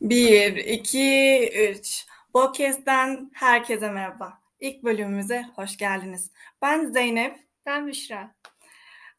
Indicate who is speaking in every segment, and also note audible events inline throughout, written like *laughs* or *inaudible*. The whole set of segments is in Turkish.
Speaker 1: 1, 2, 3. Podcast'ten herkese merhaba. İlk bölümümüze hoş geldiniz. Ben Zeynep.
Speaker 2: Ben Büşra.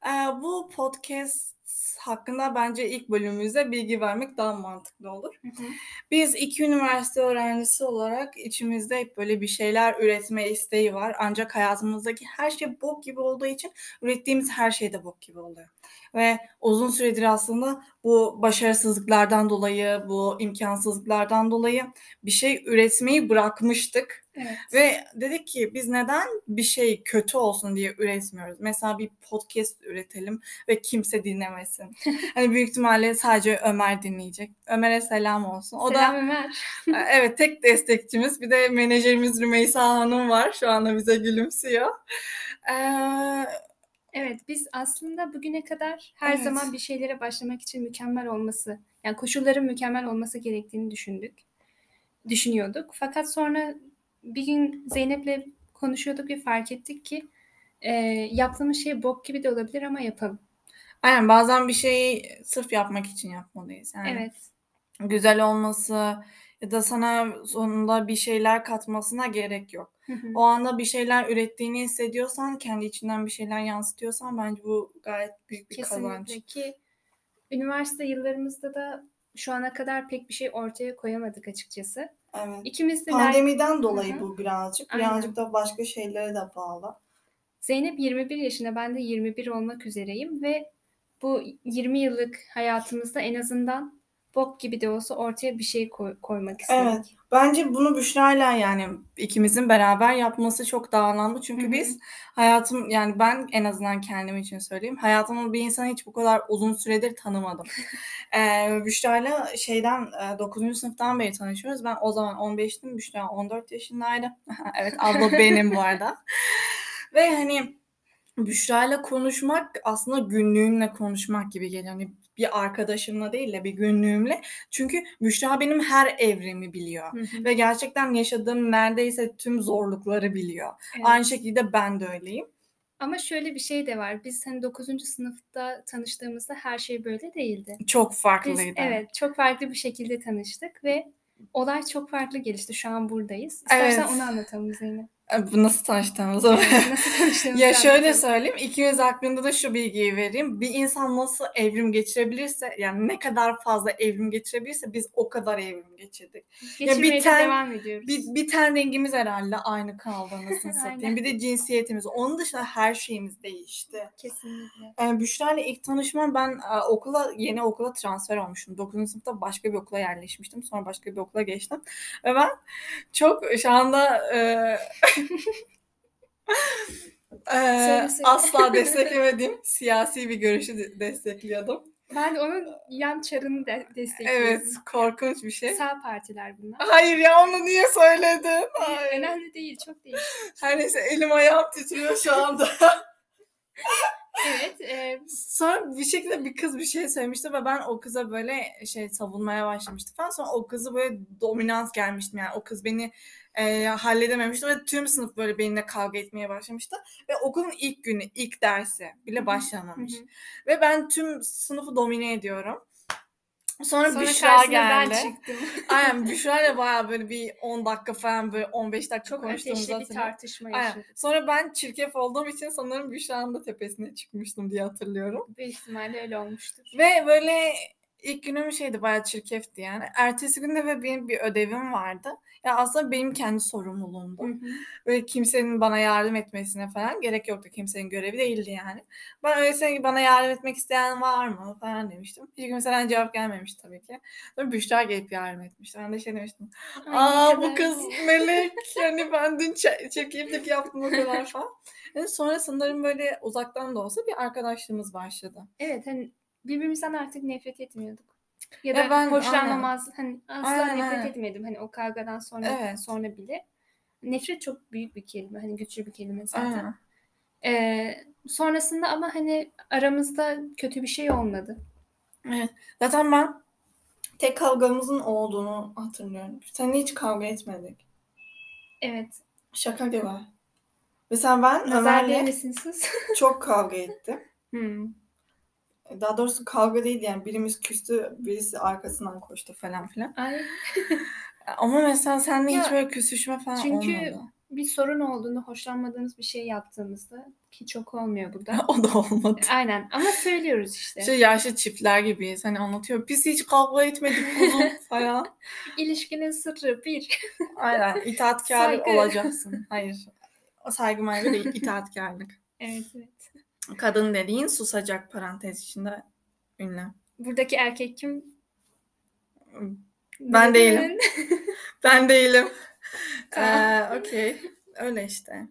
Speaker 1: Ee, bu podcast hakkında bence ilk bölümümüzde bilgi vermek daha mantıklı olur.
Speaker 2: Hı hı.
Speaker 1: Biz iki üniversite öğrencisi olarak içimizde hep böyle bir şeyler üretme isteği var. Ancak hayatımızdaki her şey bok gibi olduğu için ürettiğimiz her şey de bok gibi oluyor. Ve uzun süredir aslında bu başarısızlıklardan dolayı, bu imkansızlıklardan dolayı bir şey üretmeyi bırakmıştık.
Speaker 2: Evet.
Speaker 1: Ve dedik ki biz neden bir şey kötü olsun diye üretmiyoruz? Mesela bir podcast üretelim ve kimse dinlemesin. *laughs* hani büyük ihtimalle sadece Ömer dinleyecek. Ömer'e selam olsun. O
Speaker 2: Selam
Speaker 1: da
Speaker 2: Ömer. *laughs*
Speaker 1: evet tek destekçimiz. Bir de menajerimiz Rümeysa Hanım var. Şu anda bize gülümsüyor. Ee,
Speaker 2: Evet biz aslında bugüne kadar her
Speaker 1: Evet.
Speaker 2: zaman bir şeylere başlamak için mükemmel olması, yani koşulların mükemmel olması gerektiğini düşündük. Düşünüyorduk. Fakat sonra bir gün Zeynep'le konuşuyorduk ve fark ettik ki e, yaptığımız şey bok gibi de olabilir ama yapalım.
Speaker 1: aynen bazen bir şeyi sırf yapmak için yapmalıyız. Yani
Speaker 2: Evet.
Speaker 1: güzel olması ya da sana sonunda bir şeyler katmasına gerek yok.
Speaker 2: Hı hı.
Speaker 1: O anda bir şeyler ürettiğini hissediyorsan, kendi içinden bir şeyler yansıtıyorsan bence bu gayet büyük bir kazanç.
Speaker 2: Kesinlikle ki üniversite yıllarımızda da şu ana kadar pek bir şey ortaya koyamadık açıkçası.
Speaker 1: Evet.
Speaker 2: İkimiz de
Speaker 1: Pandemiden dolayı
Speaker 2: Hı hı.
Speaker 1: bu birazcık.
Speaker 2: Aynen.
Speaker 1: Birazcık da başka şeylere de bağlı.
Speaker 2: Zeynep 21 yaşında, ben de 21 olmak üzereyim ve bu 20 yıllık hayatımızda en azından bok gibi de olsa ortaya bir şey koy- koymak istedik.
Speaker 1: Evet. Bence bunu Büşra'yla yani ikimizin beraber yapması çok daha anlamlı. Çünkü
Speaker 2: Hı hı.
Speaker 1: biz hayatım yani ben en azından kendim için söyleyeyim. Hayatımda bir insanı hiç bu kadar uzun süredir tanımadım. *laughs* ee, Büşra'yla şeyden e, 9. sınıftan beri tanışıyoruz. Ben o zaman 15'tim. Büşra 14 yaşındaydı. *laughs* evet abla benim bu arada. Ve hani Büşra'yla konuşmak aslında günlüğümle konuşmak gibi geliyor. Hani bir arkadaşımla değil de bir günlüğümle. Çünkü Büşra benim her evrimi biliyor.
Speaker 2: Hı hı.
Speaker 1: Ve gerçekten yaşadığım neredeyse tüm zorlukları biliyor.
Speaker 2: Evet.
Speaker 1: Aynı şekilde ben de öyleyim.
Speaker 2: Ama şöyle bir şey de var. Biz hani 9. sınıfta tanıştığımızda her şey böyle değildi.
Speaker 1: Çok
Speaker 2: Biz
Speaker 1: farklıydı.
Speaker 2: evet çok farklı bir şekilde tanıştık ve olay çok farklı gelişti. Şu an buradayız. İstersen
Speaker 1: Evet.
Speaker 2: onu anlatalım Zeynep.
Speaker 1: Bu nasıl tanıştığımızı.
Speaker 2: Nasıl tanıştığımızı
Speaker 1: Ya şöyle söyleyeyim, ikimiz hakkında da şu bilgiyi vereyim. Bir insan nasıl evrim geçirebilirse, yani ne kadar fazla evrim geçirebilirse biz o kadar evrim geçirdik.
Speaker 2: Geçirmeye de
Speaker 1: ten-
Speaker 2: devam ediyoruz.
Speaker 1: Bir, bir ten rengimiz herhalde aynı kaldı anasını *laughs* satayım.
Speaker 2: Aynen.
Speaker 1: Bir de cinsiyetimiz. Onun dışında her şeyimiz değişti.
Speaker 2: Kesinlikle.
Speaker 1: Yani Büşra ile ilk tanışmam ben e, okula yeni okula transfer olmuştum. 9. sınıfta başka bir okula yerleşmiştim. Sonra başka bir okula geçtim. Ve ben çok şu anda e, *laughs* e,
Speaker 2: söyle.
Speaker 1: asla desteklemediğim siyasi bir görüşü de- destekliyordum.
Speaker 2: Ben onun yan çarını de destekliyorum.
Speaker 1: Evet, korkunç bir şey.
Speaker 2: Sağ partiler bunlar.
Speaker 1: Hayır ya onu niye söyledin? Hayır.
Speaker 2: Önemli değil, çok değil.
Speaker 1: Her neyse elim ayağım titriyor şu anda. *laughs*
Speaker 2: Evet, e,
Speaker 1: Sonra bir şekilde bir kız bir şey söylemişti ve ben o kıza böyle şey savunmaya başlamıştım falan. Sonra o kızı böyle dominans gelmiştim yani o kız beni e, halledememişti ve tüm sınıf böyle benimle kavga etmeye başlamıştı. Ve okulun ilk günü, ilk dersi bile başlamamış.
Speaker 2: hı hı.
Speaker 1: Ve ben tüm sınıfı domine ediyorum. Sonra,
Speaker 2: sonra
Speaker 1: Büşra geldi.
Speaker 2: ben çıktım. *laughs*
Speaker 1: Aynen Büşra ile bayağı böyle bir 10 dakika falan böyle 15 dakika
Speaker 2: Çok
Speaker 1: konuştuğumuzu
Speaker 2: ateşli bir tartışma yaşadık.
Speaker 1: Sonra ben çirkef olduğum için sanırım Büşra'nın da tepesine çıkmıştım diye hatırlıyorum.
Speaker 2: Büyük ihtimalle öyle olmuştur.
Speaker 1: Ve böyle ilk günüm şeydi bayağı çirkefti yani. Ertesi günde ve benim bir ödevim vardı. Ya aslında benim kendi sorumluluğumdu.
Speaker 2: Hı hı.
Speaker 1: Böyle kimsenin bana yardım etmesine falan gerek yoktu. Kimsenin görevi değildi yani. Ben öylesine bana yardım etmek isteyen var mı falan demiştim. Hiç kimseden cevap gelmemiş tabii ki. Sonra Büşra gelip yardım etmişti. Ben de şey demiştim. Aa bu kız melek. *laughs* Yani ben dün ç- çirkeflik yaptım o kadar falan. Yani sonra sanırım böyle uzaktan da olsa bir arkadaşlığımız başladı.
Speaker 2: Evet, hani birbirimizden artık nefret etmiyorduk. Ya
Speaker 1: Ya
Speaker 2: da
Speaker 1: ben-
Speaker 2: hoşlanmamaz, hani asla
Speaker 1: Aynen,
Speaker 2: nefret
Speaker 1: aynen.
Speaker 2: etmedim. Hani o kavgadan sonra
Speaker 1: Evet.
Speaker 2: sonra bile. Nefret çok büyük bir kelime, hani güçlü bir kelime zaten.
Speaker 1: Aynen.
Speaker 2: Ee, sonrasında ama hani aramızda kötü bir şey olmadı.
Speaker 1: Evet. Zaten ben tek kavgamızın o olduğunu hatırlıyorum. Seninle hiç kavga etmedik.
Speaker 2: Evet.
Speaker 1: Şaka gibi. Mesela ben Ömer'le çok kavga ettim. *laughs*
Speaker 2: Hmm.
Speaker 1: Daha doğrusu kavga değil yani birimiz küstü, birisi arkasından koştu falan filan.
Speaker 2: Ay, *laughs*
Speaker 1: Ama mesela seninle hiç
Speaker 2: Ya,
Speaker 1: böyle küsüşme falan
Speaker 2: çünkü
Speaker 1: olmadı.
Speaker 2: bir sorun olduğunda hoşlanmadığımız bir şey yaptığımızda ki çok olmuyor bu da. *laughs*
Speaker 1: o da olmadı.
Speaker 2: Aynen ama söylüyoruz işte.
Speaker 1: Şey yaşlı çiftler gibiyiz. Hani anlatıyor. Biz hiç kavga etmedik kuzum *laughs* falan.
Speaker 2: İlişkinin sırrı bir.
Speaker 1: Aynen. İtaatkar
Speaker 2: Saygı.
Speaker 1: olacaksın. Hayır. O saygı maygı değil. itaatkarlık.
Speaker 2: evet evet.
Speaker 1: Kadın dediğin susacak parantez içinde ünlü.
Speaker 2: Buradaki erkek kim?
Speaker 1: Ben değilim. *laughs* Ben değilim. *laughs*
Speaker 2: Tamam.
Speaker 1: Ee, Okey. Öyle işte.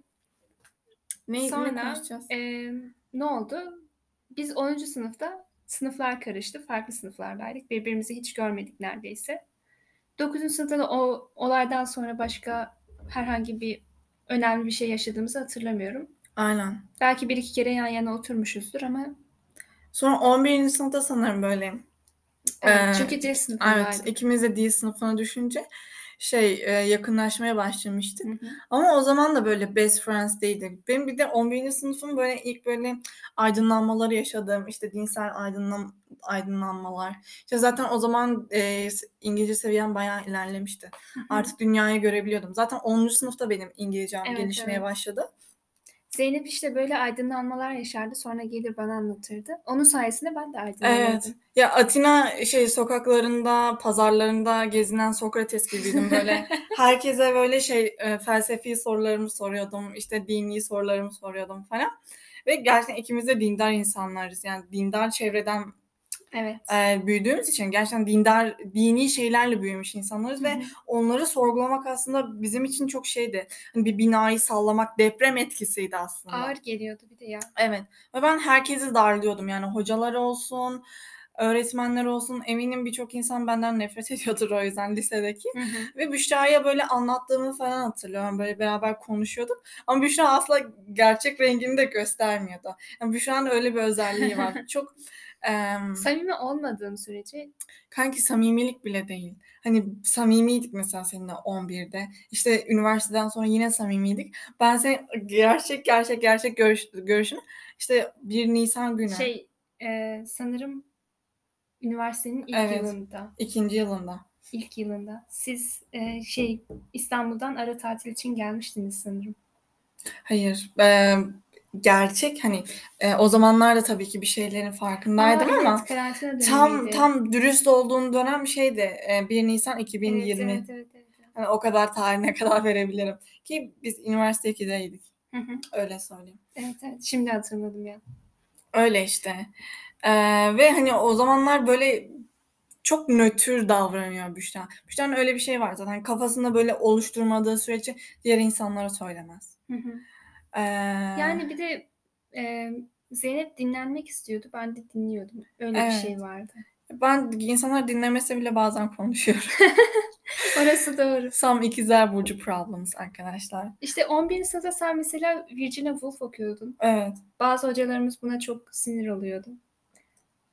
Speaker 1: Ne, ne
Speaker 2: Sonra
Speaker 1: konuşacağız?
Speaker 2: e, ne oldu? Biz 10. sınıfta sınıflar karıştı. Farklı sınıflardaydık. Birbirimizi hiç görmedik neredeyse. 9. sınıfta da o olaydan sonra başka herhangi bir önemli bir şey yaşadığımızı hatırlamıyorum.
Speaker 1: Aynen.
Speaker 2: Belki bir iki kere yan yana oturmuşuzdur ama
Speaker 1: Sonra 11. sınıfta sanırım böyle.
Speaker 2: evet,
Speaker 1: Ee,
Speaker 2: çünkü dil
Speaker 1: Evet,
Speaker 2: sınıfındaydık.
Speaker 1: ikimiz de dil sınıfına düşünce şey e, yakınlaşmaya başlamıştık.
Speaker 2: Hı hı.
Speaker 1: Ama o zaman da böyle best friends değildik. Benim bir de 11. sınıfım böyle ilk böyle aydınlanmaları yaşadığım işte dinsel aydınlan aydınlanmalar. İşte zaten o zaman e, s- İngilizce seviyem bayağı ilerlemişti. Artık dünyayı görebiliyordum. Zaten 10. sınıfta benim İngilizcem
Speaker 2: Evet,
Speaker 1: gelişmeye
Speaker 2: evet.
Speaker 1: başladı.
Speaker 2: Zeynep işte böyle aydınlanmalar yaşardı. Sonra gelir bana anlatırdı. Onun sayesinde ben de aydınlanırdım.
Speaker 1: Evet. Ya Atina şey sokaklarında, pazarlarında gezinen Sokrates gibiydim böyle. *laughs* Herkese böyle şey e, felsefi sorularımı soruyordum, işte dini sorularımı soruyordum falan. Ve gerçekten ikimiz de dindar insanlarız. Yani dindar çevreden
Speaker 2: Evet.
Speaker 1: e, büyüdüğümüz için gerçekten dindar, dini şeylerle büyümüş insanlarız
Speaker 2: Hı
Speaker 1: ve onları sorgulamak aslında bizim için çok şeydi. Hani bir binayı sallamak deprem etkisiydi aslında.
Speaker 2: Ağır geliyordu bir de ya.
Speaker 1: Evet. Ve ben herkesi darlıyordum. Yani hocalar olsun, öğretmenler olsun. Eminim birçok insan benden nefret *laughs* ediyordur o yüzden lisedeki.
Speaker 2: Hı hı.
Speaker 1: Ve Büşra'ya böyle anlattığımı falan hatırlıyorum. Böyle beraber konuşuyorduk. Ama Büşra asla gerçek rengini de göstermiyordu. Yani Büşra'nın öyle bir özelliği var. *laughs* Çok em,
Speaker 2: Samimi olmadığım sürece
Speaker 1: kanki samimilik bile değil. Hani samimiydik mesela seninle 11'de. İşte üniversiteden sonra yine samimiydik. Ben senin gerçek gerçek gerçek görüş, görüşünü işte 1 Nisan günü.
Speaker 2: şey e, sanırım üniversitenin ilk
Speaker 1: Evet.
Speaker 2: yılında
Speaker 1: ikinci yılında.
Speaker 2: ilk yılında siz e, şey İstanbul'dan ara tatil için gelmiştiniz sanırım.
Speaker 1: Hayır. e, gerçek hani e, o zamanlarda tabii ki bir şeylerin farkındaydım
Speaker 2: Aa,
Speaker 1: ama
Speaker 2: evet,
Speaker 1: tam tam dürüst olduğum dönem şeydi. e, 1 Nisan
Speaker 2: Evet,
Speaker 1: 2020.
Speaker 2: evet, evet, evet, evet.
Speaker 1: Hani o kadar tarihine *laughs* kadar verebilirim. Ki biz üniversite 2'deydik.
Speaker 2: Hı hı.
Speaker 1: Öyle söyleyeyim.
Speaker 2: Evet, evet. Şimdi hatırladım ya.
Speaker 1: Öyle işte. Ee, ve hani o zamanlar böyle çok nötr davranıyor Büşra. Büşra'nın öyle bir şey var zaten. Kafasında böyle oluşturmadığı sürece diğer insanlara söylemez.
Speaker 2: Hı hı.
Speaker 1: Ee,
Speaker 2: Yani bir de e, Zeynep dinlenmek istiyordu. Ben de dinliyordum. Öyle bir
Speaker 1: Evet.
Speaker 2: şey vardı.
Speaker 1: ben insanlar dinlemese bile bazen konuşuyorum. *laughs*
Speaker 2: Orası doğru.
Speaker 1: Sam ikizler burcu problems arkadaşlar.
Speaker 2: İşte 11. sınıfta sen mesela Virginia Woolf okuyordun.
Speaker 1: Evet.
Speaker 2: Bazı hocalarımız buna çok sinir oluyordu.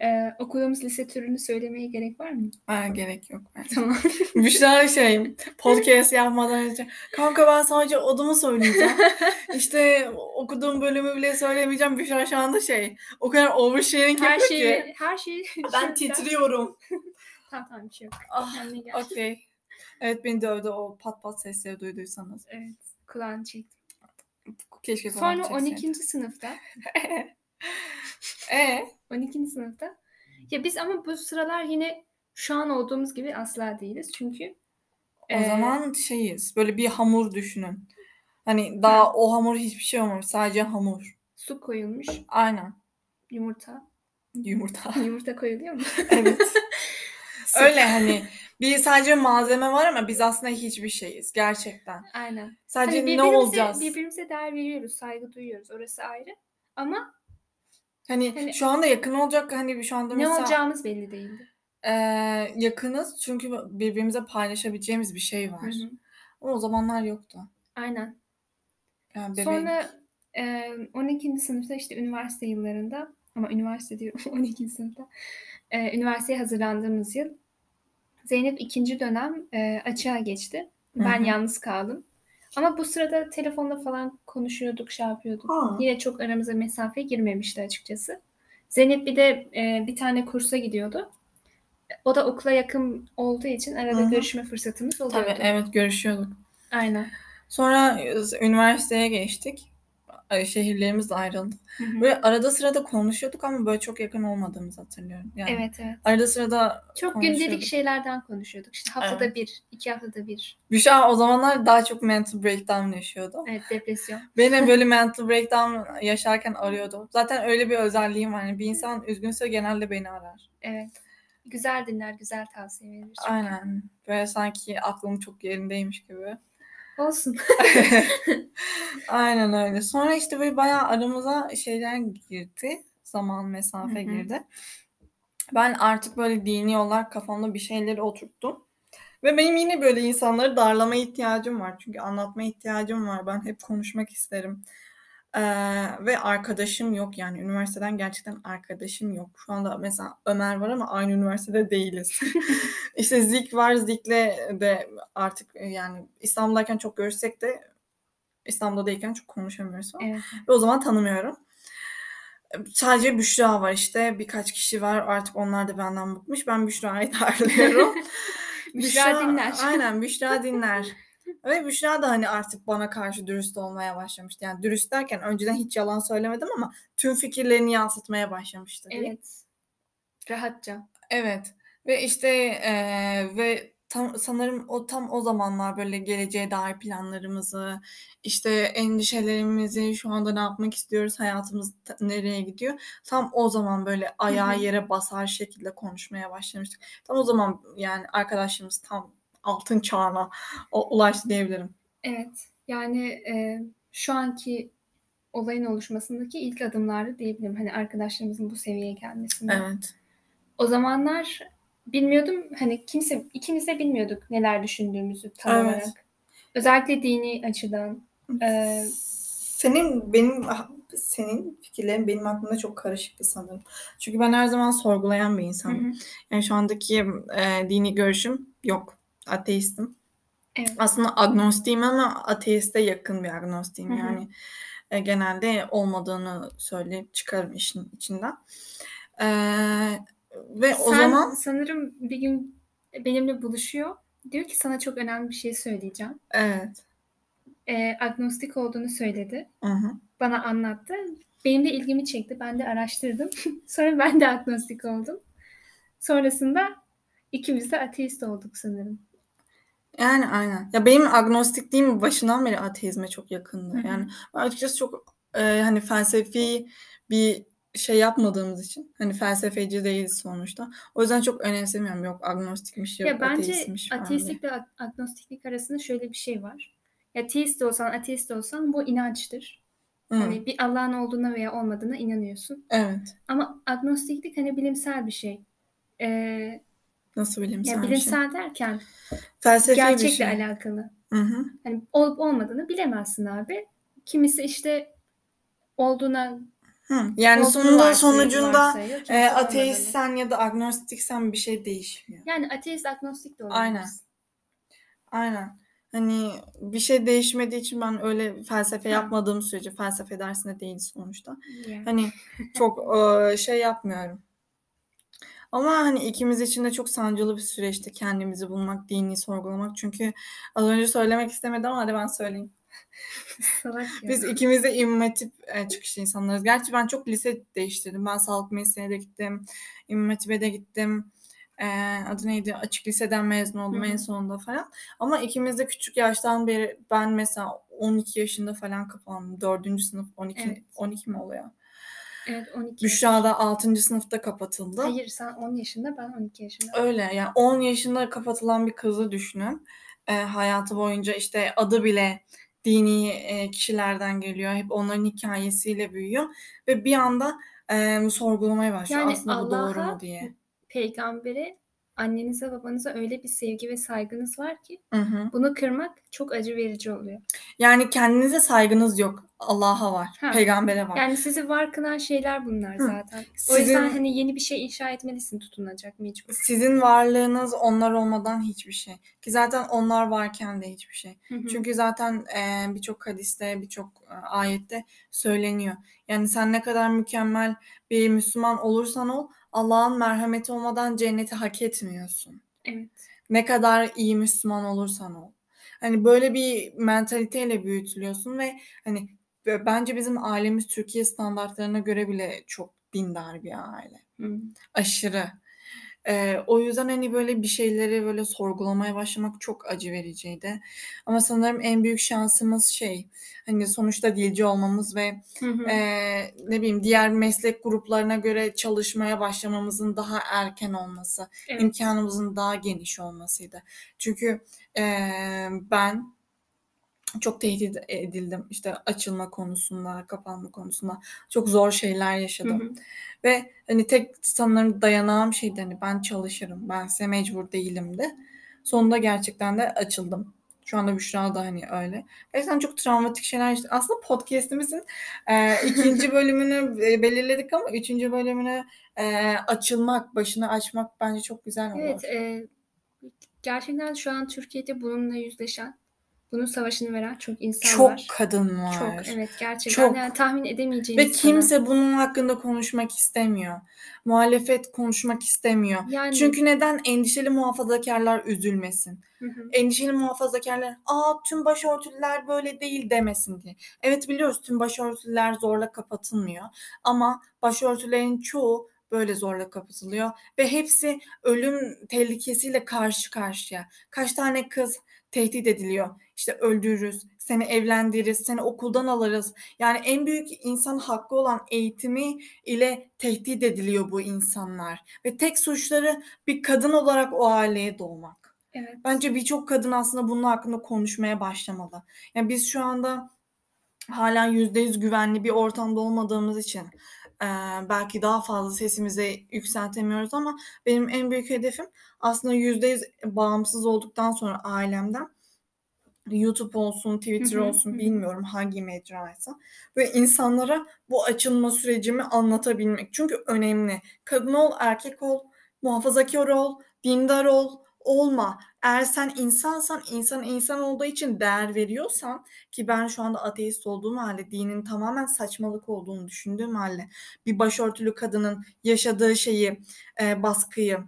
Speaker 2: Ee, okuduğumuz lise türünü söylemeye gerek var mı?
Speaker 1: Ha, gerek yok bence.
Speaker 2: Tamam. *laughs*
Speaker 1: Büşra şey podcast yapmadan önce kanka ben sadece odamı söyleyeceğim. *laughs* İşte okuduğum bölümü bile söylemeyeceğim. Büşra şu anda şey o kadar oversharing
Speaker 2: her
Speaker 1: yapıyor
Speaker 2: şeyi,
Speaker 1: ki.
Speaker 2: her şeyi
Speaker 1: Ben titriyorum. *laughs*
Speaker 2: Tamam tamam bir şey yok.
Speaker 1: Ah. Okey. Evet beni dövdü o pat pat sesleri duyduysanız.
Speaker 2: Evet. Kulağını çektim.
Speaker 1: Keşke
Speaker 2: Sonra
Speaker 1: kulağım
Speaker 2: 12. sınıfta
Speaker 1: Ee?
Speaker 2: 12. sınıfta ya biz ama bu sıralar yine şu an olduğumuz gibi asla değiliz. Çünkü
Speaker 1: O
Speaker 2: e,
Speaker 1: zaman şeyiz. Böyle bir hamur düşünün. Hani daha o hamur hiçbir şey olmamış. Sadece hamur.
Speaker 2: su koyulmuş,
Speaker 1: Aynen.
Speaker 2: yumurta.
Speaker 1: Yumurta. *laughs*
Speaker 2: Yumurta koyuluyor mu?
Speaker 1: evet. *laughs* Öyle hani bir sadece malzeme var ama biz aslında hiçbir şeyiz gerçekten.
Speaker 2: Aynen.
Speaker 1: Sadece
Speaker 2: Hani
Speaker 1: ne
Speaker 2: birbirimize,
Speaker 1: olacağız?
Speaker 2: birbirimize değer veriyoruz, saygı duyuyoruz. Orası ayrı. Ama
Speaker 1: Hani
Speaker 2: Hani-
Speaker 1: şu anda yakın olacak hani şu anda
Speaker 2: ne
Speaker 1: mesela
Speaker 2: olacağımız belli değildi.
Speaker 1: e, yakınız çünkü birbirimize paylaşabileceğimiz bir şey var.
Speaker 2: Hı hı.
Speaker 1: Ama o zamanlar yoktu.
Speaker 2: Aynen.
Speaker 1: Yani bebek.
Speaker 2: Sonra e, 12. sınıfta işte üniversite yıllarında ama üniversite diyorum *laughs* 12. sınıfta e, üniversiteye hazırlandığımız yıl Zeynep ikinci dönem e, açığa geçti. Ben
Speaker 1: Hı hı.
Speaker 2: yalnız kaldım. Ama bu sırada telefonda falan konuşuyorduk, şey yapıyorduk.
Speaker 1: Aa.
Speaker 2: Yine çok aramıza mesafe girmemişti açıkçası. Zeynep bir de e, bir tane kursa gidiyordu. O da okula yakın olduğu için arada
Speaker 1: Hı hı.
Speaker 2: görüşme fırsatımız oluyordu.
Speaker 1: Tabii evet görüşüyorduk.
Speaker 2: Aynen.
Speaker 1: Sonra üniversiteye geçtik. Şehirlerimiz de ayrıldı.
Speaker 2: Hı hı.
Speaker 1: Böyle arada sırada konuşuyorduk ama böyle çok yakın olmadığımızı hatırlıyorum. Yani
Speaker 2: Evet evet.
Speaker 1: arada sırada
Speaker 2: Çok
Speaker 1: konuşuyorduk.
Speaker 2: gündelik şeylerden konuşuyorduk. İşte haftada bir, iki haftada bir.
Speaker 1: Büşra o zamanlar daha çok mental breakdown yaşıyordu.
Speaker 2: Evet depresyon. *laughs*
Speaker 1: Beni böyle *laughs* mental breakdown yaşarken arıyordu. Zaten öyle bir özelliğim var. Yani bir insan üzgünse genelde beni arar.
Speaker 2: Evet. Güzel dinler, güzel tavsiye verir.
Speaker 1: Aynen. Böyle sanki aklım çok yerindeymiş gibi.
Speaker 2: Olsun. *laughs* *laughs*
Speaker 1: Aynen öyle. Sonra işte böyle bayağı aramıza şeyler girdi. Zaman mesafe
Speaker 2: Hı hı.
Speaker 1: girdi. Ben artık böyle dini olarak kafamda bir şeyleri oturttum. Ve benim yine böyle insanları darlamaya ihtiyacım var. Çünkü anlatmaya ihtiyacım var. Ben hep konuşmak isterim. Ee, ve arkadaşım yok yani üniversiteden gerçekten arkadaşım yok. Şu anda mesela Ömer var ama aynı üniversitede değiliz. *laughs* işte Zik var. Zik'le de artık yani İstanbul'dayken çok görüşsek de İstanbul'da değilken çok konuşamıyoruz falan.
Speaker 2: Evet.
Speaker 1: Ve o zaman tanımıyorum. Sadece Büşra var işte. Birkaç kişi var. Artık onlar da benden bıkmış. Ben Büşra'yı darlıyorum. *laughs*
Speaker 2: Büşra dinler.
Speaker 1: Aynen Büşra dinler. *laughs* Ve Büşra da hani artık bana karşı dürüst olmaya başlamıştı. Yani dürüst derken önceden hiç yalan söylemedim ama tüm fikirlerini yansıtmaya başlamıştı. diyeyim.
Speaker 2: Evet. Rahatça.
Speaker 1: Evet. Ve işte eee, ve tam sanırım o tam o zamanlar böyle geleceğe dair planlarımızı, işte endişelerimizi, şu anda ne yapmak istiyoruz, hayatımız ta- nereye gidiyor. Tam o zaman böyle ayağı
Speaker 2: hı.
Speaker 1: yere basar şekilde konuşmaya başlamıştık. Tam o zaman yani arkadaşımız tam altın çağına ulaştı diyebilirim.
Speaker 2: Evet. Yani e, şu anki olayın oluşmasındaki ilk adımlardı diyebilirim. Hani arkadaşlarımızın bu seviyeye gelmesinde.
Speaker 1: Evet.
Speaker 2: O zamanlar bilmiyordum hani kimse ikimiz de bilmiyorduk neler düşündüğümüzü tam
Speaker 1: Evet.
Speaker 2: olarak. Özellikle dini açıdan. Ee,
Speaker 1: Senin benim senin fikirlerin benim aklımda çok karışıktı sanırım. Çünkü ben her zaman sorgulayan bir
Speaker 2: hı
Speaker 1: insanım.
Speaker 2: hı.
Speaker 1: Yani şu andaki e, dini görüşüm yok. Ateistim.
Speaker 2: Evet.
Speaker 1: Aslında agnostiyim ama ateiste yakın bir agnostiyim.
Speaker 2: Hı hı.
Speaker 1: Yani e, genelde olmadığını söyleyip çıkarım işin içinden. E, ve o
Speaker 2: Sen
Speaker 1: zaman
Speaker 2: sanırım bir gün benimle buluşuyor. Diyor ki sana çok önemli bir şey söyleyeceğim.
Speaker 1: evet.
Speaker 2: Ee, agnostik olduğunu söyledi.
Speaker 1: Hı hı.
Speaker 2: Bana anlattı. Benim de ilgimi çekti. Ben de araştırdım. *laughs* Sonra ben de agnostik oldum. Sonrasında ikimiz de ateist olduk sanırım.
Speaker 1: Yani aynen. Ya benim agnostikliğim başından beri ateizme çok yakındı.
Speaker 2: Hı hı.
Speaker 1: Yani açıkçası çok e, hani felsefi bir şey yapmadığımız için hani felsefeci değiliz sonuçta. O yüzden çok önemsemiyorum. Yok agnostikmiş yok
Speaker 2: Ya bence
Speaker 1: ateistmiş diye.
Speaker 2: ateistlikle ag- agnostiklik arasında şöyle bir şey var. Ya teist de olsan, ateist de olsan bu inançtır.
Speaker 1: Hı,
Speaker 2: Hani bir Allah'ın olduğuna veya olmadığına inanıyorsun.
Speaker 1: Evet.
Speaker 2: Ama agnostiklik hani bilimsel bir şey. Ee,
Speaker 1: Nasıl bilimsel
Speaker 2: ya
Speaker 1: bir şey?
Speaker 2: bilimsel derken
Speaker 1: Felsefi bir
Speaker 2: gerçekle
Speaker 1: şey.
Speaker 2: alakalı.
Speaker 1: Hı hı.
Speaker 2: Hani olup olmadığını bilemezsin abi. Kimisi işte olduğuna
Speaker 1: Hı. Yani sonunda sonucunda
Speaker 2: kimisi
Speaker 1: e, ateistsen ya da agnostiksen bir şey değişmiyor.
Speaker 2: Yani ateist agnostik de olabilir.
Speaker 1: Aynen. Aynen. Hani bir şey değişmediği için ben öyle felsefe yapmadığım sürece felsefe dersinde değil sonuçta.
Speaker 2: Yani.
Speaker 1: Hani çok *laughs* e, şey yapmıyorum. Ama hani ikimiz için de çok sancılı bir süreçti kendimizi bulmak, dini sorgulamak. Çünkü az önce söylemek istemedim ama hadi ben söyleyeyim. *laughs* *laughs* Biz ikimiz de İmam Hatip e, çıkışlı insanlarız. Gerçi ben çok lise değiştirdim. Ben sağlık mesleğine de gittim. İmam Hatip'e de gittim. E, adı neydi? Açık liseden mezun oldum
Speaker 2: Hı hı.
Speaker 1: en sonunda falan. Ama ikimiz de küçük yaştan beri ben mesela 12 yaşında falan kapandım. 4. sınıf 12
Speaker 2: Evet.
Speaker 1: 12 mi oluyor?
Speaker 2: Evet 12.
Speaker 1: Büşra da 6. sınıfta kapatıldı.
Speaker 2: Hayır sen 10 yaşında ben 12 yaşında.
Speaker 1: Öyle yani 10 yaşında kapatılan bir kızı düşünün. E, hayatı boyunca işte adı bile dini e, kişilerden geliyor. Hep onların hikayesiyle büyüyor. Ve bir anda e, sorgulamaya başlıyor
Speaker 2: Yani
Speaker 1: aslında bu doğru mu diye.
Speaker 2: peygambere annenize babanıza öyle bir sevgi ve saygınız var ki
Speaker 1: Hı hı.
Speaker 2: bunu kırmak çok acı verici oluyor.
Speaker 1: Yani kendinize saygınız yok. Allah'a var.
Speaker 2: Ha.
Speaker 1: Peygambere var.
Speaker 2: Yani sizi var kılan şeyler bunlar
Speaker 1: Hı.
Speaker 2: zaten. O
Speaker 1: Sizin-
Speaker 2: yüzden hani yeni bir şey inşa etmelisin tutunacak mecbur.
Speaker 1: Sizin varlığınız onlar olmadan hiçbir şey. Ki zaten onlar varken de hiçbir şey.
Speaker 2: Hı hı.
Speaker 1: Çünkü zaten e, birçok hadiste, birçok e, ayette söyleniyor. Yani sen ne kadar mükemmel bir Müslüman olursan ol, Allah'ın merhameti olmadan cenneti hak etmiyorsun.
Speaker 2: Evet.
Speaker 1: Ne kadar iyi Müslüman olursan ol. Hani böyle bir mentaliteyle büyütülüyorsun ve hani bence bizim ailemiz Türkiye standartlarına göre bile çok dindar bir aile.
Speaker 2: Hı.
Speaker 1: Aşırı. Ee, o yüzden hani böyle bir şeyleri böyle sorgulamaya başlamak çok acı vericiydi. Ama sanırım en büyük şansımız şey hani sonuçta dilci olmamız ve
Speaker 2: Hı hı.
Speaker 1: ee, ne bileyim diğer meslek gruplarına göre çalışmaya başlamamızın daha erken olması,
Speaker 2: Evet.
Speaker 1: imkanımızın daha geniş olmasıydı. Çünkü ee, ben çok tehdit edildim işte açılma konusunda, kapanma konusunda çok zor şeyler
Speaker 2: Hı
Speaker 1: yaşadım.
Speaker 2: hı.
Speaker 1: Ve hani tek sanırım dayanağım şeydi hani ben çalışırım, ben size mecbur değilim de. Sonunda gerçekten de açıldım. Şu anda Büşra da hani öyle. Gerçekten çok travmatik şeyler yaşadık. Aslında podcastimizin e, ikinci *laughs* bölümünü e, belirledik ama üçüncü bölümünü e, açılmak, başını açmak bence çok güzel olur.
Speaker 2: Evet, e, gerçekten şu an Türkiye'de bununla yüzleşen, bunun savaşını veren çok insan
Speaker 1: Çok
Speaker 2: var.
Speaker 1: kadın var.
Speaker 2: Çok, evet gerçekten
Speaker 1: Çok.
Speaker 2: yani tahmin edemeyeceğiniz
Speaker 1: Ve kimse bunun hakkında konuşmak istemiyor. Muhalefet konuşmak istemiyor.
Speaker 2: Yani
Speaker 1: Çünkü neden? Endişeli muhafazakarlar üzülmesin.
Speaker 2: Hı hı.
Speaker 1: Endişeli muhafazakarlar, aa tüm başörtülüler böyle değil demesin diye. Evet biliyoruz tüm başörtüler zorla kapatılmıyor. Ama başörtülerin çoğu böyle zorla kapatılıyor. Ve hepsi ölüm tehlikesiyle karşı karşıya. Kaç tane kız tehdit ediliyor. İşte öldürürüz, seni evlendiririz, seni okuldan alırız. Yani en büyük insan hakkı olan eğitimi ile tehdit ediliyor bu insanlar. Ve tek suçları bir kadın olarak o aileye doğmak.
Speaker 2: evet.
Speaker 1: Bence birçok kadın aslında bunun hakkında konuşmaya başlamalı. Yani biz şu anda yüzde yüz güvenli bir ortamda olmadığımız için eee, belki daha fazla sesimizi yükseltemiyoruz ama benim en büyük hedefim aslında yüzde yüz bağımsız olduktan sonra ailemden YouTube olsun, Twitter olsun bilmiyorum hangi mecraysa ve insanlara bu açılma sürecimi anlatabilmek. Çünkü önemli. Kadın ol, erkek ol, muhafazakar ol, dindar ol, olma. Eğer sen insansan, insan insan olduğu için değer veriyorsan ki ben şu anda ateist olduğum halde dinin tamamen saçmalık olduğunu düşündüğüm halde bir başörtülü kadının yaşadığı şeyi, e, baskıyı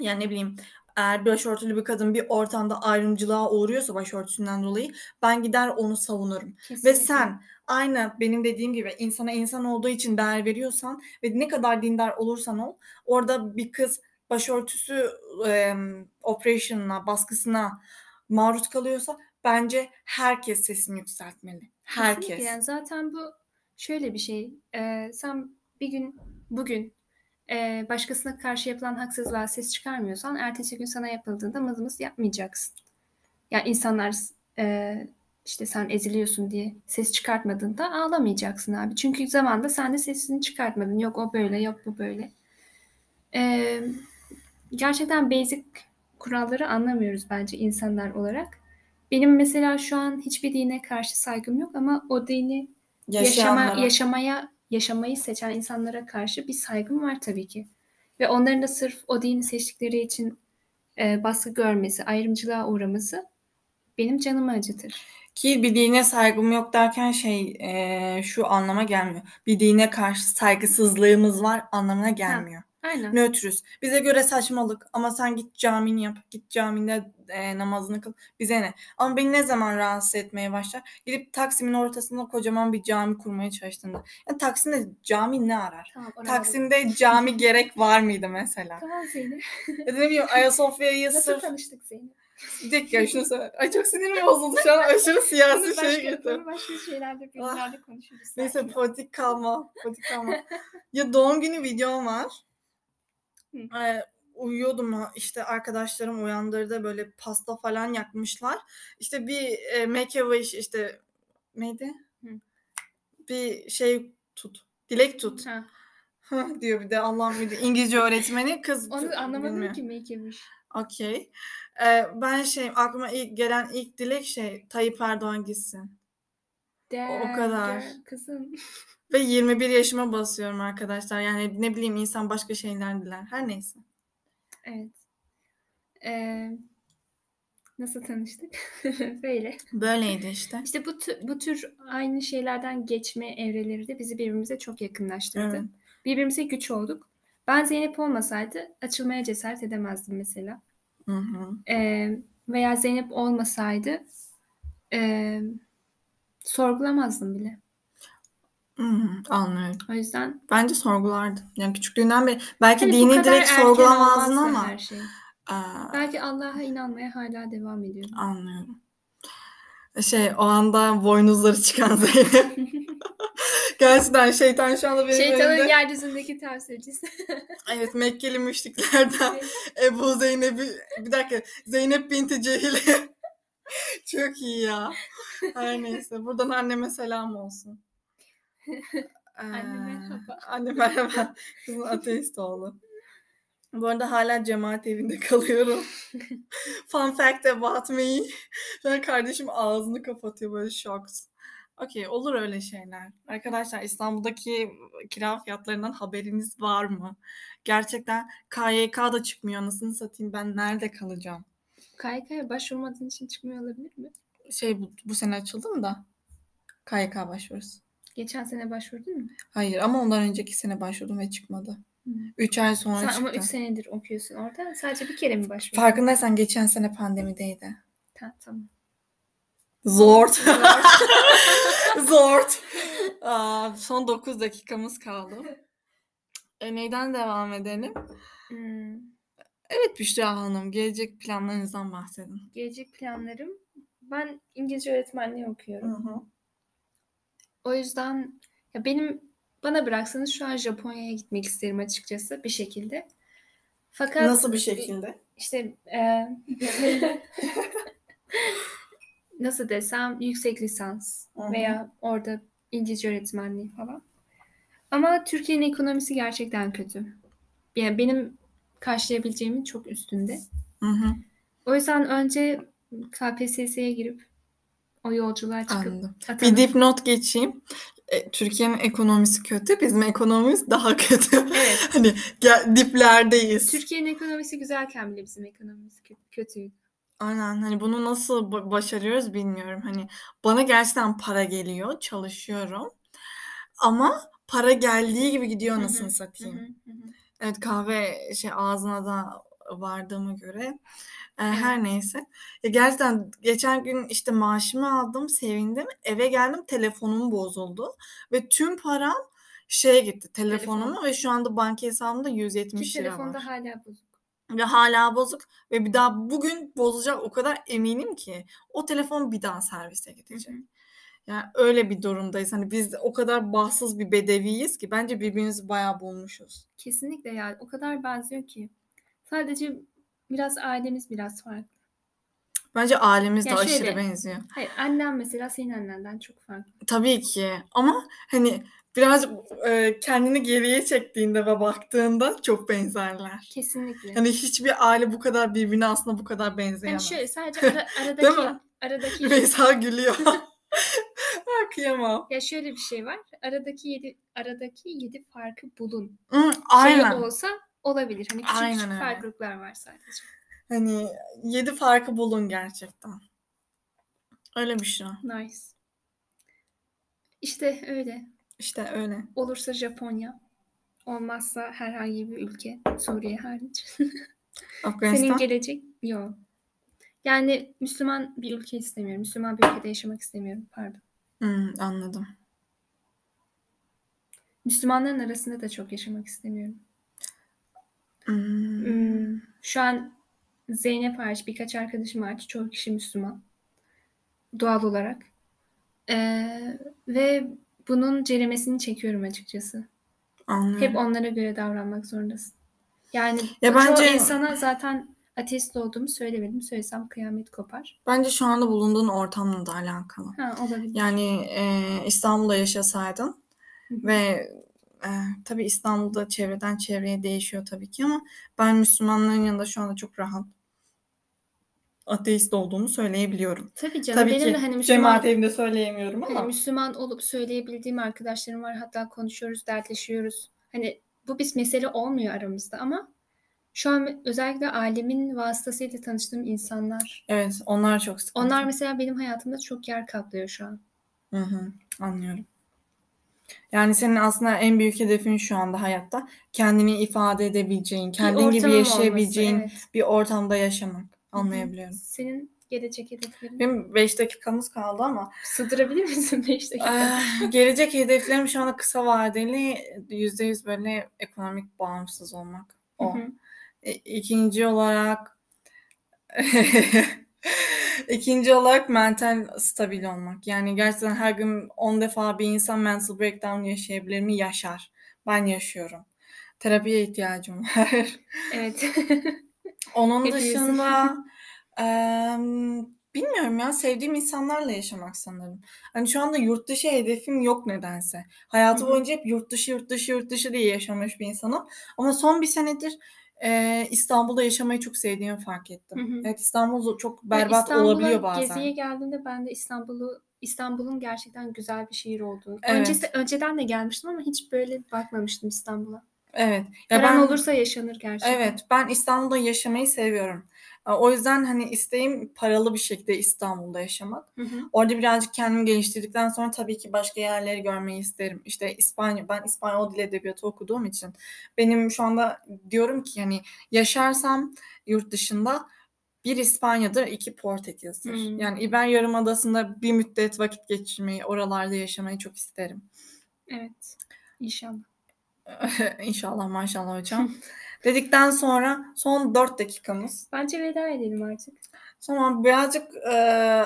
Speaker 1: yani ne bileyim eğer başörtülü bir kadın bir ortamda ayrımcılığa uğruyorsa başörtüsünden dolayı ben gider onu savunurum. Ve
Speaker 2: Kesinlikle.
Speaker 1: sen aynı benim dediğim gibi insana insan olduğu için değer veriyorsan ve ne kadar dindar olursan ol orada bir kız başörtüsü e, operation'ına, baskısına maruz kalıyorsa bence herkes sesini yükseltmeli. Herkes.
Speaker 2: Kesinlikle yani zaten bu şöyle bir şey. Ee, sen bir gün bugün e, başkasına karşı yapılan haksızlığa ses çıkarmıyorsan ertesi gün sana yapıldığında mızmız yapmayacaksın. Yani insanlar e, işte sen eziliyorsun diye ses çıkartmadığında ağlamayacaksın abi. Çünkü zamanda sen de sesini çıkartmadın. Yok o böyle, yok bu böyle. Ee, gerçekten basic kuralları anlamıyoruz bence insanlar olarak. Benim mesela şu an hiçbir dine karşı saygım yok ama o dini yaşama, yaşamaya yaşamayı seçen insanlara karşı bir saygım var tabii ki. Ve onların da sırf o dini seçtikleri için e, baskı görmesi, ayrımcılığa uğraması benim canımı acıtır.
Speaker 1: Ki bir dine saygım yok derken şey e, şu anlama gelmiyor. Bir dine karşı saygısızlığımız var anlamına gelmiyor.
Speaker 2: Aynen.
Speaker 1: Nötrüz. Bize göre saçmalık ama sen git camini yap. Git caminde e, namazını kıl. Bize ne? Ama beni ne zaman rahatsız etmeye başlar? Gidip Taksim'in ortasında kocaman bir cami kurmaya çalıştığında. Yani Taksim'de cami ne arar?
Speaker 2: Tamam,
Speaker 1: Taksim'de cami gerek var mıydı mesela?
Speaker 2: Tamam Zeynep.
Speaker 1: Ya da ne bileyim Ayasofya'yı
Speaker 2: Nasıl
Speaker 1: sırf...
Speaker 2: tanıştık Zeynep?
Speaker 1: Bir dakika şunu söyle. Ay çok sinirim bozuldu şu an. *laughs* Aşırı siyasi şey getirdim.
Speaker 2: başka şeylerde, bölümlerde konuşuruz.
Speaker 1: Neyse politik kalma. Politik kalma. *laughs* ya doğum günü videom var.
Speaker 2: Hı.
Speaker 1: Uyuyordum işte arkadaşlarım uyandırdı böyle pasta falan yakmışlar. İşte bir e, make a wish işte neydi?
Speaker 2: Hı.
Speaker 1: Bir şey tut. Dilek tut.
Speaker 2: Ha, *laughs*
Speaker 1: Hah diyor bir de Allah'ım bir de İngilizce öğretmeni kız.
Speaker 2: Onu anlamadım
Speaker 1: bilmiyor.
Speaker 2: ki make a wish.
Speaker 1: Okey. Ee, ben şey aklıma ilk gelen ilk dilek şey Tayyip Erdoğan gitsin.
Speaker 2: Damn,
Speaker 1: kadar.
Speaker 2: girl, Kızım. *laughs*
Speaker 1: Ve 21 yaşıma basıyorum arkadaşlar. Yani ne bileyim insan başka şeyler diler. Her neyse.
Speaker 2: Evet. Ee, nasıl tanıştık? *laughs* Böyle.
Speaker 1: Böyleydi işte.
Speaker 2: İşte bu, bu tür aynı şeylerden geçme evreleri de bizi birbirimize çok yakınlaştırdı.
Speaker 1: Evet.
Speaker 2: Birbirimize güç olduk. Ben Zeynep olmasaydı açılmaya cesaret edemezdim mesela.
Speaker 1: Hı hı.
Speaker 2: Ee, veya Zeynep olmasaydı e, sorgulamazdım bile.
Speaker 1: Hı, Anlıyorum.
Speaker 2: O yüzden
Speaker 1: Bence sorgulardı. Yani küçüklüğünden beri belki
Speaker 2: hani
Speaker 1: dini direkt sorgulamazdın ama
Speaker 2: her şey.
Speaker 1: aa,
Speaker 2: Belki Allah'a inanmaya hala devam ediyorum.
Speaker 1: anlıyorum. Şey o anda boynuzları çıkan *laughs* Zeynep. *laughs* Gerçekten şeytan şu anda benim
Speaker 2: Şeytanın
Speaker 1: elimde.
Speaker 2: yeryüzündeki temsilcisi. *laughs*
Speaker 1: Evet Mekkeli müşriklerden Ebu Zeynep'i bir dakika Zeynep binti Cehil'e *laughs* çok iyi ya. Her neyse buradan anneme selam olsun.
Speaker 2: Anne
Speaker 1: Ee,
Speaker 2: merhaba.
Speaker 1: Anne merhaba. *laughs* Kızın ateist oldu. Bu arada hala cemaat evinde kalıyorum. *laughs* Fun fact about me. An kardeşim ağzını kapatıyor böyle shocked. Okey olur öyle şeyler. Arkadaşlar İstanbul'daki kira fiyatlarından haberiniz var mı? Gerçekten KYK da çıkmıyor anasını satayım ben nerede kalacağım?
Speaker 2: KYK'ya başvurmadığın için çıkmıyor olabilir mi?
Speaker 1: Şey bu, bu sene açıldı mı da? KYK başvurusu.
Speaker 2: Geçen sene başvurdun mu?
Speaker 1: Hayır ama ondan önceki sene başvurdum ve çıkmadı.
Speaker 2: Hı.
Speaker 1: 3 ay sonra
Speaker 2: Sen
Speaker 1: çıktı.
Speaker 2: ama 3 senedir okuyorsun orada. Sadece bir kere mi başvurdun?
Speaker 1: Farkındaysan geçen sene pandemideydi.
Speaker 2: Ta- tamam.
Speaker 1: Zor. *laughs* Zor. Aa, son 9 dakikamız kaldı. *laughs* E, neyden devam edelim?
Speaker 2: Hmm,
Speaker 1: Evet Büşra Hanım, gelecek planlarınızdan bahsedin.
Speaker 2: gelecek planlarım. Ben İngilizce öğretmenliği okuyorum. O yüzden ya benim bana bıraksanız şu an Japonya'ya gitmek isterim açıkçası bir şekilde. Fakat
Speaker 1: Nasıl bir şekilde?
Speaker 2: işte e, *laughs* nasıl desem yüksek lisans
Speaker 1: Hı hı.
Speaker 2: veya orada İngilizce öğretmenliği falan. Ama Türkiye'nin ekonomisi gerçekten kötü. Yani benim karşılayabileceğimin çok üstünde.
Speaker 1: Hı hı,
Speaker 2: O yüzden önce KPSS'ye girip o yolculuğa çıkıp
Speaker 1: anladım. Bir
Speaker 2: atanıp-
Speaker 1: dipnot geçeyim. E, Türkiye'nin ekonomisi kötü, bizim ekonomimiz daha kötü.
Speaker 2: Evet. *laughs*
Speaker 1: hani gel- diplerdeyiz.
Speaker 2: Türkiye'nin ekonomisi güzelken bile bizim ekonomimiz kö- kötüydü.
Speaker 1: Aynen hani bunu nasıl ba- başarıyoruz bilmiyorum. Hani bana gerçekten para geliyor, çalışıyorum. Ama para geldiği gibi gidiyor
Speaker 2: Hı
Speaker 1: satayım.
Speaker 2: hı, hı hı.
Speaker 1: Evet kahve şey ağzına da vardığıma göre. E, her neyse. Ya gerçekten geçen gün işte maaşımı aldım, sevindim. Eve geldim, telefonum bozuldu ve tüm param şeye gitti, telefonuma ve şu anda banka hesabımda
Speaker 2: Ki
Speaker 1: 170 lira var.
Speaker 2: telefonda hala bozuk.
Speaker 1: Ve hala bozuk ve bir daha bugün bozulacak o kadar eminim ki o telefon bir daha servise.
Speaker 2: Hı hı.
Speaker 1: Yani öyle bir durumdayız. Hani biz o kadar bahtsız bir bedeviyiz ki bence birbirimizi bayağı bulmuşuz.
Speaker 2: Kesinlikle yani o kadar benziyor ki. Sadece biraz ailemiz biraz farklı.
Speaker 1: Bence ailemiz de
Speaker 2: Ya
Speaker 1: aşırı
Speaker 2: şöyle.
Speaker 1: benziyor.
Speaker 2: Hayır annem mesela senin annenden çok farklı.
Speaker 1: Tabii ki ama hani birazcık e, kendini geriye çektiğinde ve baktığında çok benzerler.
Speaker 2: Kesinlikle.
Speaker 1: Hani hiçbir aile bu kadar birbirine aslında bu kadar
Speaker 2: Hani
Speaker 1: benzeyemez.
Speaker 2: şöyle sadece *laughs* ara-
Speaker 1: Değil
Speaker 2: aradaki
Speaker 1: mi?
Speaker 2: aradaki
Speaker 1: Rümeysa gülüyor. *laughs* *laughs* Ha, Kıyamam.
Speaker 2: ya şöyle bir şey var. Aradaki yedi aradaki yedi farkı bulun.
Speaker 1: Hı,
Speaker 2: Şey
Speaker 1: aynen.
Speaker 2: olsa olabilir. Hani küçük
Speaker 1: Aynen
Speaker 2: küçük
Speaker 1: öyle.
Speaker 2: farklılıklar var sadece.
Speaker 1: Hani yedi farkı bulun gerçekten. Öyle bir şey.
Speaker 2: Nice. İşte öyle.
Speaker 1: İşte öyle.
Speaker 2: Olursa Japonya. Olmazsa herhangi bir ülke. Suriye hariç. *laughs* Senin
Speaker 1: Afganistan.
Speaker 2: gelecek yok. Yani Müslüman bir ülke istemiyorum. Müslüman bir ülkede yaşamak istemiyorum. Pardon.
Speaker 1: Hmm, anladım.
Speaker 2: Müslümanların arasında da çok yaşamak istemiyorum.
Speaker 1: Hmm.
Speaker 2: Hmm, Şu an Zeynep hariç birkaç arkadaşım hariç çoğu kişi Müslüman. Doğal olarak. Ee, ve bunun ceremesini çekiyorum açıkçası.
Speaker 1: Anlıyorum.
Speaker 2: Hep onlara göre davranmak zorundasın. Yani
Speaker 1: Ya
Speaker 2: çoğu
Speaker 1: bence-
Speaker 2: insana zaten ateist olduğumu söylemedim. Söylesem kıyamet kopar.
Speaker 1: Bence şu anda bulunduğun ortamla da alakalı.
Speaker 2: Ha olabilir.
Speaker 1: Yani e, İstanbul'da yaşasaydın ve Eee, tabii İstanbul'da çevreden çevreye değişiyor tabii ki ama ben Müslümanların yanında şu anda çok rahat ateist olduğumu söyleyebiliyorum.
Speaker 2: Tabii canım.
Speaker 1: Tabii
Speaker 2: Benim de
Speaker 1: ki
Speaker 2: hani
Speaker 1: cemaat
Speaker 2: Müslüman
Speaker 1: evinde söyleyemiyorum
Speaker 2: hani
Speaker 1: ama
Speaker 2: Müslüman olup söyleyebildiğim arkadaşlarım var. Hatta konuşuyoruz, dertleşiyoruz. Hani bu bir mesele olmuyor aramızda ama şu an özellikle ailemin vasıtasıyla tanıştığım insanlar.
Speaker 1: evet onlar çok sıkıntı.
Speaker 2: Onlar mesela benim hayatımda çok yer kaplıyor şu an.
Speaker 1: Hı hı, anlıyorum. Yani senin aslında en büyük hedefin şu anda hayatta kendini ifade edebileceğin, kendin gibi
Speaker 2: ortamım olması,
Speaker 1: yaşayabileceğin
Speaker 2: evet.
Speaker 1: bir ortamda yaşamak.
Speaker 2: Hı hı.
Speaker 1: Anlayabiliyorum.
Speaker 2: Senin gelecek hedeflerin?
Speaker 1: Benim 5 dakikamız kaldı ama
Speaker 2: Sığdırabilir misin 5 dakika?
Speaker 1: eee, gelecek hedeflerim şu anda kısa vadeli %100 böyle ekonomik bağımsız olmak.
Speaker 2: Hı
Speaker 1: O.
Speaker 2: hı.
Speaker 1: E, İkinci olarak *laughs* ikinci olarak mental stabil olmak. Yani gerçekten her gün 10 defa bir insan mental breakdown yaşayabilir mi? Yaşar. Ben yaşıyorum. Terapiye ihtiyacım *laughs* var.
Speaker 2: Evet. *laughs*
Speaker 1: Onun dışında em, bilmiyorum ya sevdiğim insanlarla yaşamak sanırım. Hani şu anda yurt dışı hedefim yok nedense. Hayatı boyunca hep yurt dışı yurt dışı yurt dışı diye yaşamış bir insanım. Ama son bir senedir e, İstanbul'da yaşamayı çok sevdiğimi fark
Speaker 2: Hı
Speaker 1: ettim.
Speaker 2: hı.
Speaker 1: Evet İstanbul çok berbat olabiliyor
Speaker 2: İstanbul'a geziye
Speaker 1: bazen.
Speaker 2: geldiğimde ben de İstanbul'u İstanbul'un gerçekten güzel bir şehir olduğunu.
Speaker 1: Evet.
Speaker 2: Öncesi, önceden de gelmiştim ama hiç böyle bakmamıştım İstanbul'a.
Speaker 1: Evet. Ya
Speaker 2: Paran
Speaker 1: ben
Speaker 2: olursa yaşanır gerçekten.
Speaker 1: Evet, ben İstanbul'da yaşamayı seviyorum. O yüzden hani isteğim paralı bir şekilde İstanbul'da yaşamak.
Speaker 2: Hı hı.
Speaker 1: Orada birazcık kendimi geliştirdikten sonra tabii ki başka yerleri görmeyi isterim. İşte İspanya, ben İspanyol dil edebiyatı okuduğum için benim şu anda diyorum ki hani yaşarsam yurt dışında bir İspanya'dır, iki Portekiz'dir.
Speaker 2: Hmm.
Speaker 1: Yani İber Yarımadası'nda bir müddet vakit geçirmeyi, oralarda yaşamayı çok isterim.
Speaker 2: Evet. İnşallah. *laughs*
Speaker 1: İnşallah maşallah hocam. Dedikten sonra son 4 dakikamız.
Speaker 2: Bence veda edelim artık.
Speaker 1: Sonra birazcık e,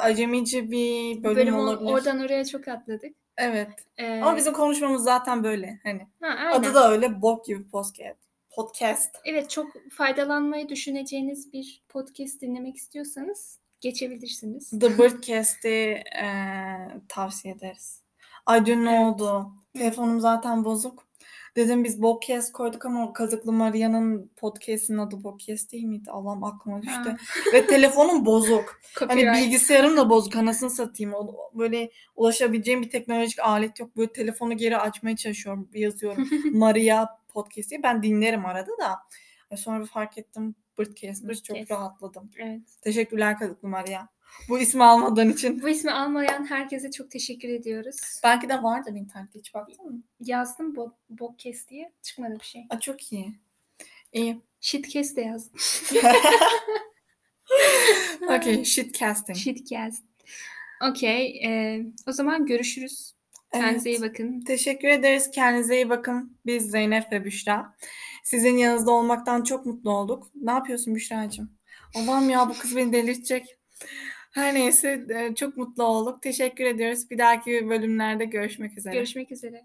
Speaker 1: acemici bir bölüm,
Speaker 2: Bölüm
Speaker 1: olabilir.
Speaker 2: oradan oraya çok atladık.
Speaker 1: Evet.
Speaker 2: Ee,
Speaker 1: Ama bizim konuşmamız zaten böyle. Hani
Speaker 2: ha, aynen.
Speaker 1: adı da öyle bok gibi podcast. Podcast.
Speaker 2: Evet çok faydalanmayı düşüneceğiniz bir podcast dinlemek istiyorsanız geçebilirsiniz.
Speaker 1: The Birdcast'i e, tavsiye ederiz. Ay dün ne
Speaker 2: Evet.
Speaker 1: oldu? Telefonum zaten bozuk. Dedim biz podcast koyduk ama o Kazıklı Maria'nın podcast'inin adı podcast değil miydi? Allah'ım aklıma düştü.
Speaker 2: Ha,
Speaker 1: Ve telefonum bozuk. *laughs* Hani bilgisayarım da bozuk. Anasını satayım. O- Böyle ulaşabileceğim bir teknolojik alet yok. Böyle telefonu geri açmaya çalışıyorum. Yazıyorum. *laughs* Maria podcast diye. Ben dinlerim arada da. E Sonra bir fark ettim. Birdcast'miş. Çok
Speaker 2: Birdcast.
Speaker 1: rahatladım.
Speaker 2: Evet.
Speaker 1: Teşekkürler Kazıklı Maria. Bu ismi almadığın için.
Speaker 2: Bu ismi almayan herkese çok teşekkür ediyoruz.
Speaker 1: Belki de vardır internette. Hiç baktın mı?
Speaker 2: Yazdım bo Bobcast diye çıkmadı bir şey.
Speaker 1: Aa, çok iyi. İyi.
Speaker 2: Shitcast de yazdım. *laughs* *laughs*
Speaker 1: Okay. Shitcasting.
Speaker 2: Shitcast. Okey. e, o zaman görüşürüz. Kendinize iyi
Speaker 1: Evet.
Speaker 2: bakın.
Speaker 1: Teşekkür ederiz. Kendinize iyi bakın. Biz Zeynep ve Büşra. Sizin yanınızda olmaktan çok mutlu olduk. Ne yapıyorsun Büşra'cığım? Allah'ım ya bu kız beni delirtecek. Her neyse e, çok mutlu olduk. Teşekkür ediyoruz. Bir dahaki bölümlerde görüşmek üzere.
Speaker 2: Görüşmek üzere.